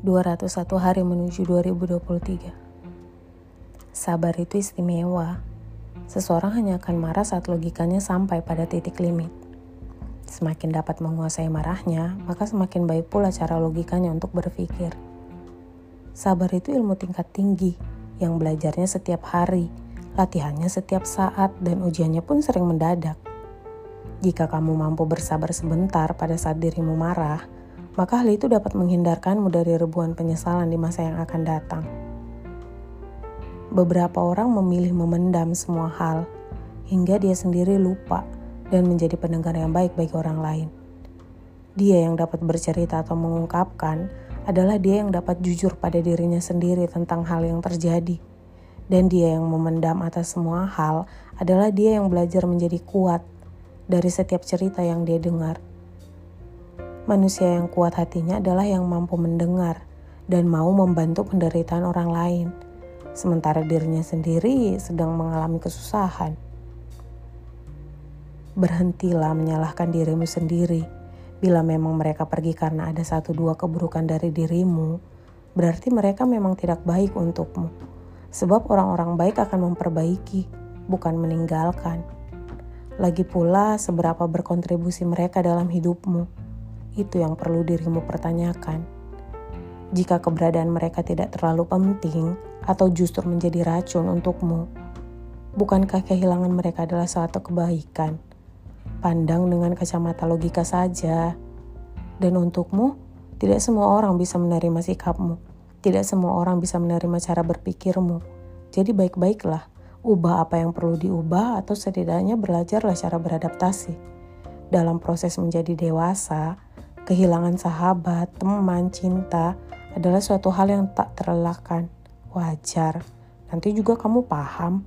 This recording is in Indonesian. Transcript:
201 hari menuju 2023. Sabar itu istimewa. Seseorang hanya akan marah saat logikanya sampai pada titik limit. Semakin dapat menguasai marahnya, maka semakin baik pula cara logikanya untuk berpikir. Sabar itu ilmu tingkat tinggi yang belajarnya setiap hari, latihannya setiap saat, dan ujiannya pun sering mendadak. Jika kamu mampu bersabar sebentar pada saat dirimu marah, maka hal itu dapat menghindarkanmu dari ribuan penyesalan di masa yang akan datang. Beberapa orang memilih memendam semua hal hingga dia sendiri lupa dan menjadi pendengar yang baik bagi orang lain. Dia yang dapat bercerita atau mengungkapkan adalah dia yang dapat jujur pada dirinya sendiri tentang hal yang terjadi. Dan dia yang memendam atas semua hal adalah dia yang belajar menjadi kuat dari setiap cerita yang dia dengar. Manusia yang kuat hatinya adalah yang mampu mendengar dan mau membantu penderitaan orang lain, sementara dirinya sendiri sedang mengalami kesusahan. Berhentilah menyalahkan dirimu sendiri. Bila memang mereka pergi karena ada satu dua keburukan dari dirimu, berarti mereka memang tidak baik untukmu. Sebab orang-orang baik akan memperbaiki, bukan meninggalkan. Lagi pula, seberapa berkontribusi mereka dalam hidupmu itu yang perlu dirimu pertanyakan. Jika keberadaan mereka tidak terlalu penting atau justru menjadi racun untukmu, bukankah kehilangan mereka adalah suatu kebaikan? Pandang dengan kacamata logika saja. Dan untukmu, tidak semua orang bisa menerima sikapmu. Tidak semua orang bisa menerima cara berpikirmu. Jadi baik-baiklah, ubah apa yang perlu diubah atau setidaknya belajarlah cara beradaptasi. Dalam proses menjadi dewasa, Kehilangan sahabat, teman, cinta adalah suatu hal yang tak terelakkan. Wajar. Nanti juga kamu paham